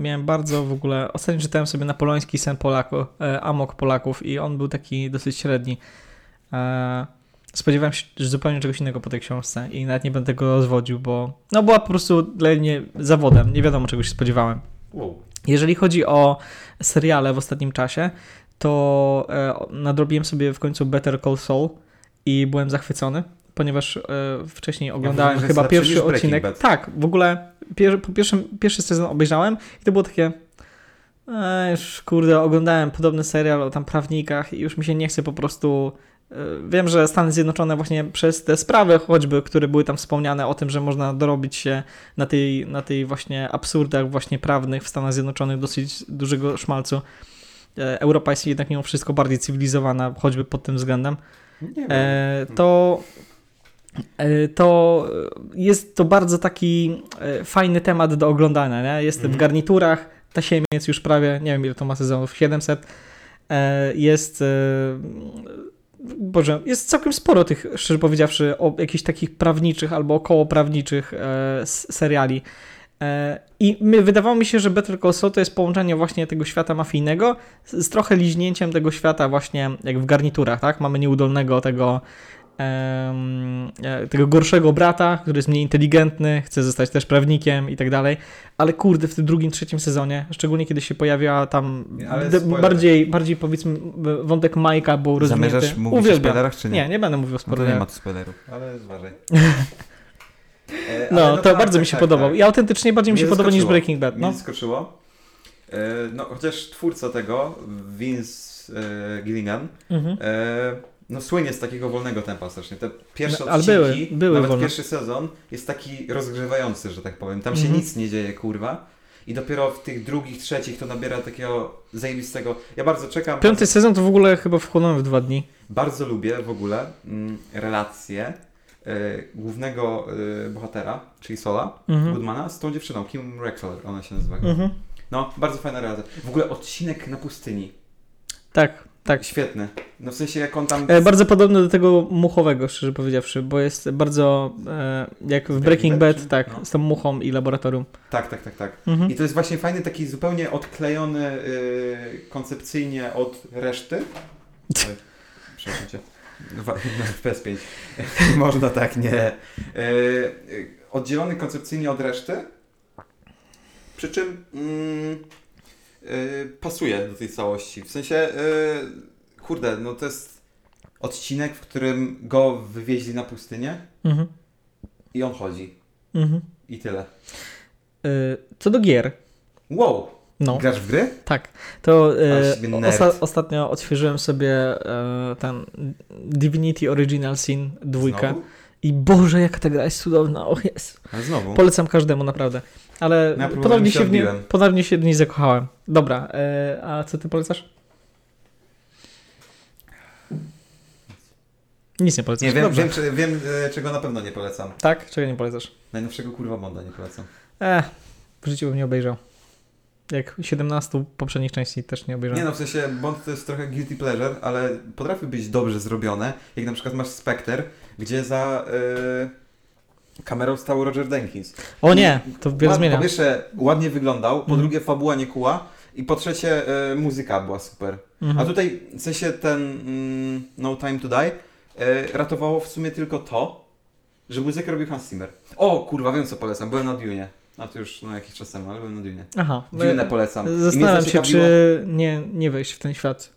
S2: miałem bardzo w ogóle, ostatnio czytałem sobie napoleoński sen Polaków, e, Amok Polaków i on był taki dosyć średni. E, spodziewałem się zupełnie czegoś innego po tej książce i nawet nie będę tego rozwodził, bo no była po prostu dla mnie zawodem, nie wiadomo czego się spodziewałem.
S1: Wow.
S2: Jeżeli chodzi o seriale w ostatnim czasie, to e, nadrobiłem sobie w końcu Better Call Saul i byłem zachwycony, ponieważ e, wcześniej oglądałem
S1: jest
S2: chyba pierwszy odcinek.
S1: Bad.
S2: Tak, w ogóle pier, po pierwszym, pierwszy sezon obejrzałem i to było takie. E, już kurde, oglądałem podobny serial o tam prawnikach i już mi się nie chce po prostu. Wiem, że Stany Zjednoczone właśnie przez te sprawy choćby, które były tam wspomniane o tym, że można dorobić się na tej, na tej właśnie absurdach właśnie prawnych w Stanach Zjednoczonych dosyć dużego szmalcu. E, Europa jest jednak mimo wszystko bardziej cywilizowana, choćby pod tym względem. E, to, e, to jest to bardzo taki fajny temat do oglądania. Nie? Jest
S1: Mhm.
S2: w garniturach, tasiemiec już prawie, nie wiem ile to ma sezonów, 700. E, Jest, Boże, jest całkiem sporo tych, szczerze powiedziawszy, o jakichś takich prawniczych albo okołoprawniczych e, seriali. E, I my, wydawało mi się, że Better Call Saul to jest połączenie właśnie tego świata mafijnego z, z trochę liźnięciem tego świata właśnie jak w garniturach, tak? Mamy nieudolnego tego tego gorszego brata, który jest mniej inteligentny, chce zostać też prawnikiem i tak dalej, ale kurde, w tym drugim, trzecim sezonie, szczególnie kiedy się pojawia tam bardziej, bardziej powiedzmy wątek Majka był rozwinięty.
S1: Zamierzasz mówić o
S2: Uwielbiam.
S1: spoilerach, czy nie?
S2: Nie, nie będę mówił o
S1: No to nie
S2: spoilerach.
S1: ma tu spoilerów, ale zważaj. E,
S2: No,
S1: ale
S2: to
S1: tak,
S2: bardzo
S1: tak,
S2: mi się
S1: tak,
S2: podobał.
S1: tak.
S2: I autentycznie bardziej mi
S1: Mnie
S2: się podoba niż. Breaking Bad.
S1: Mnie
S2: No.
S1: zaskoczyło. E, no, chociaż twórca tego, Vince e, Gilligan,
S2: Mhm.
S1: e, no słynie z takiego wolnego tempa strasznie. Te pierwsze
S2: No,
S1: odcinki,
S2: były- były
S1: nawet
S2: wolne.
S1: pierwszy sezon jest taki rozgrzewający, że tak powiem. Tam się
S2: Mhm.
S1: nic nie dzieje, kurwa. I dopiero w tych drugich, trzecich to nabiera takiego zajebistego. Ja bardzo czekam.
S2: Piąty sezon to w ogóle chyba wchłonąłem w dwa dni.
S1: Bardzo lubię w ogóle mm, relację e, głównego e, bohatera, czyli Sola,
S2: Mhm.
S1: Goodmana, z tą dziewczyną, Kim Rexler, ona się nazywa.
S2: Mhm.
S1: No, bardzo fajna relacja. W ogóle odcinek na pustyni.
S2: Tak, tak.
S1: Świetny. No w sensie jak on tam...
S2: E, bardzo podobny do tego muchowego, szczerze powiedziawszy, bo jest bardzo e, jak w Breaking
S1: Bad,
S2: Bad, tak,
S1: no.
S2: z tą muchą i laboratorium.
S1: Tak, tak, tak, tak.
S2: Mhm.
S1: I to jest właśnie fajny, taki zupełnie odklejony y, koncepcyjnie od reszty. Oj, Przepraszam cię. Wa- no, FPS5. Można tak, nie. Y, y, oddzielony koncepcyjnie od reszty. Przy czym mm, pasuje do tej całości. W sensie, y, kurde, no to jest odcinek, w którym go wywieźli na pustynię
S2: Mhm.
S1: i on chodzi.
S2: Mhm.
S1: I tyle.
S2: E, co do gier,
S1: Wow!
S2: no,
S1: Grasz w gry?
S2: tak, to e, osta- ostatnio odświeżyłem sobie e, ten Divinity Original Sin dwójkę
S1: Znowu?
S2: i Boże, jaka ta gra jest cudowna, o jest. Polecam każdemu, naprawdę. Ale
S1: Ja
S2: podobnie
S1: się
S2: się, w nie,
S1: odbiłem.
S2: podobnie się w niej zakochałem. Dobra, e, a co ty polecasz? Nic nie polecasz.
S1: Nie, wiem,
S2: Dobrze.
S1: wiem, czy, wiem e, czego na pewno nie polecam.
S2: Tak? Czego nie polecasz?
S1: Najnowszego kurwa Bonda nie polecam.
S2: Eh, w życiu bym nie obejrzał. Jak 17 poprzednich części też nie obejrzałem.
S1: Nie no, w sensie Bond to jest trochę guilty pleasure, ale potrafi być dobrze zrobione. Jak na przykład masz Spectre, gdzie za e, kamerą stał Roger Denkins.
S2: O nie, to wiele zmienia.
S1: Po pierwsze ładnie wyglądał, po
S2: Mhm.
S1: drugie fabuła nie kuła i po trzecie e, muzyka była super.
S2: Mhm.
S1: A tutaj w sensie ten mm, No Time to Die e, ratowało w sumie tylko to, że muzykę robił Hans Zimmer. O kurwa, wiem co polecam, byłem na Dune. A to już no, jakiś czas temu, ale byłem na Dune.
S2: Aha.
S1: Dune polecam.
S2: Zastanawiam się, czy nie, nie wejść w ten świat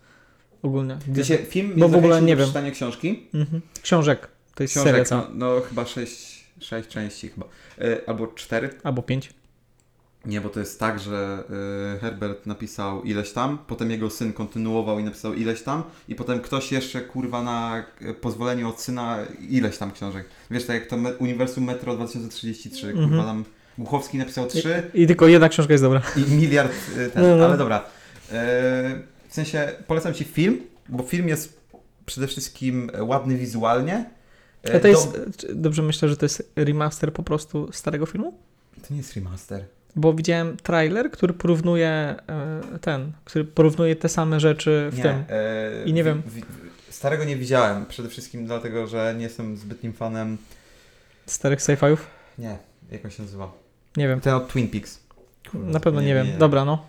S2: ogólnie.
S1: W sensie film
S2: Bo w ogóle nie wiem.
S1: czytania książki.
S2: Mhm. Książek. To jest seria
S1: Książek,
S2: cała.
S1: no, no chyba sześć, sześć części chyba. E, albo cztery.
S2: Albo pięć.
S1: Nie, bo to jest tak, że y, Herbert napisał ileś tam, potem jego syn kontynuował i napisał ileś tam, i potem ktoś jeszcze kurwa na y, pozwolenie od syna ileś tam książek. Wiesz, tak jak to me- Uniwersum Metro 2033, kurwa
S2: Mhm.
S1: tam Głuchowski napisał trzy
S2: I tylko jedna książka jest dobra.
S1: i miliard y, ten,
S2: No, no.
S1: ale dobra. Y, w sensie polecam Ci film, bo film jest przede wszystkim ładny wizualnie.
S2: A to jest, czy- dobrze myślę, że to jest remaster po prostu starego filmu?
S1: To nie jest remaster.
S2: Bo widziałem trailer, który porównuje e, ten, który porównuje te same rzeczy w
S1: Nie,
S2: tym.
S1: e,
S2: I nie
S1: wi-
S2: wiem.
S1: wi- starego nie widziałem, przede wszystkim dlatego, że nie jestem zbytnim fanem.
S2: Starych sci-fiów?
S1: Nie, jak on się nazywa?
S2: Nie wiem.
S1: Ten od Twin Peaks.
S2: Na pewno nie, wiem.
S1: nie.
S2: Dobra, no.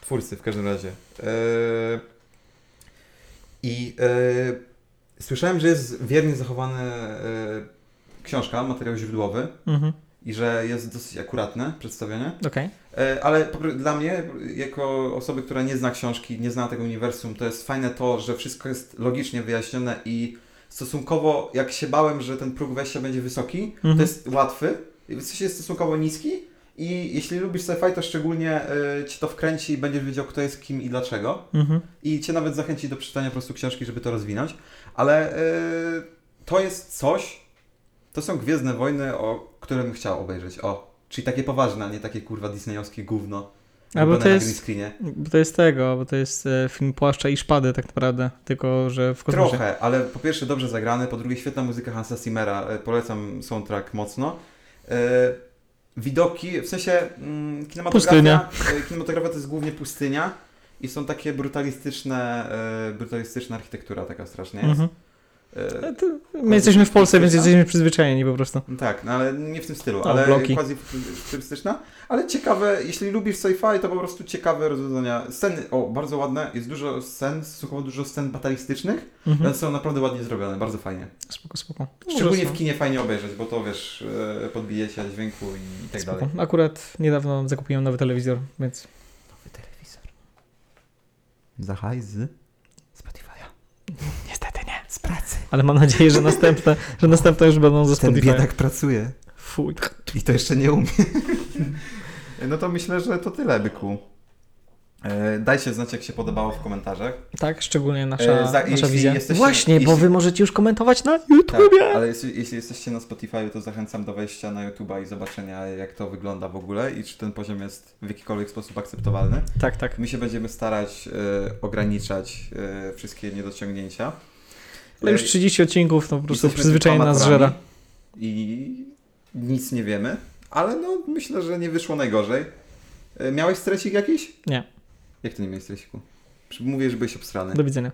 S1: Twórcy w każdym razie. E, I e, słyszałem, że jest wiernie zachowany e, książka, materiał źródłowy
S2: Mhm.
S1: i że jest dosyć akuratne przedstawienie.
S2: Okej.
S1: E, Ale dla mnie, jako osoby, która nie zna książki, nie zna tego uniwersum, to jest fajne to, że wszystko jest logicznie wyjaśnione i stosunkowo, jak się bałem, że ten próg wejścia będzie wysoki,
S2: Mhm.
S1: to jest łatwy, w sensie jest stosunkowo niski i jeśli lubisz sci-fi, to szczególnie y, Cię to wkręci i będziesz wiedział, kto jest kim i dlaczego.
S2: Mhm.
S1: I Cię nawet zachęci do przeczytania po prostu książki, żeby to rozwinąć. Ale y, to jest coś, to są Gwiezdne Wojny, o które bym chciał obejrzeć. O, czyli takie poważne, a nie takie kurwa disneyowskie gówno.
S2: A bo to jest-. Bo to jest tego, bo to jest e, film Płaszcza i Szpady tak naprawdę, tylko że w kosmosie.
S1: Trochę, ale po pierwsze dobrze zagrany, po drugie świetna muzyka Hansa Zimmera, e, polecam soundtrack mocno. Widoki, w sensie mm, kinematografia, e, kinematografia to jest głównie pustynia i są takie brutalistyczne, e, brutalistyczna architektura taka strasznie jest.
S2: Mhm.
S1: E,
S2: to My jesteśmy w Polsce, więc jesteśmy przyzwyczajeni po prostu.
S1: no tak, no ale nie w tym stylu, ale
S2: bloki.
S1: quasi turystyczna, ale ciekawe, jeśli lubisz sci-fi, to po prostu ciekawe rozwiązania. Sceny, o, bardzo ładne, jest dużo scen, stosunkowo dużo scen batalistycznych,
S2: Mhm.
S1: one są naprawdę ładnie zrobione, bardzo fajnie.
S2: Spoko, spoko.
S1: Szczególnie w kinie fajnie obejrzeć, bo to wiesz, e, podbijecie dźwięku i tak
S2: spoko.
S1: dalej.
S2: Akurat niedawno zakupiłem nowy telewizor, więc
S1: Nowy telewizor. Za hajs z Spotify'a.
S2: niestety nie.
S1: Pracy.
S2: Ale mam nadzieję, że następne, że następne już będą ze
S1: Ten
S2: Spotify.
S1: biedak pracuje
S2: Fuj.
S1: i to jeszcze nie umie. no to myślę, że to tyle, byku. E, Dajcie znać, jak się podobało w komentarzach.
S2: Tak, szczególnie nasza,
S1: E, za-
S2: nasza wizja.
S1: jesteście-
S2: Właśnie, bo
S1: jeśli-
S2: wy możecie już komentować na
S1: Tak,
S2: YouTubie.
S1: ale jeśli, jeśli jesteście na Spotify, to zachęcam do wejścia na YouTube'a i zobaczenia, jak to wygląda w ogóle i czy ten poziom jest w jakikolwiek sposób akceptowalny.
S2: Tak, tak.
S1: My się będziemy starać e, ograniczać e, wszystkie niedociągnięcia.
S2: Ale już
S1: E,
S2: 30 odcinków, to po prostu przyzwyczajenie nas żera.
S1: I nic nie wiemy, ale no myślę, że nie wyszło najgorzej. E, miałeś stresik jakiś?
S2: Nie.
S1: Jak to nie miałeś stresiku? Mówię, że byłeś obstrany.
S2: Do widzenia.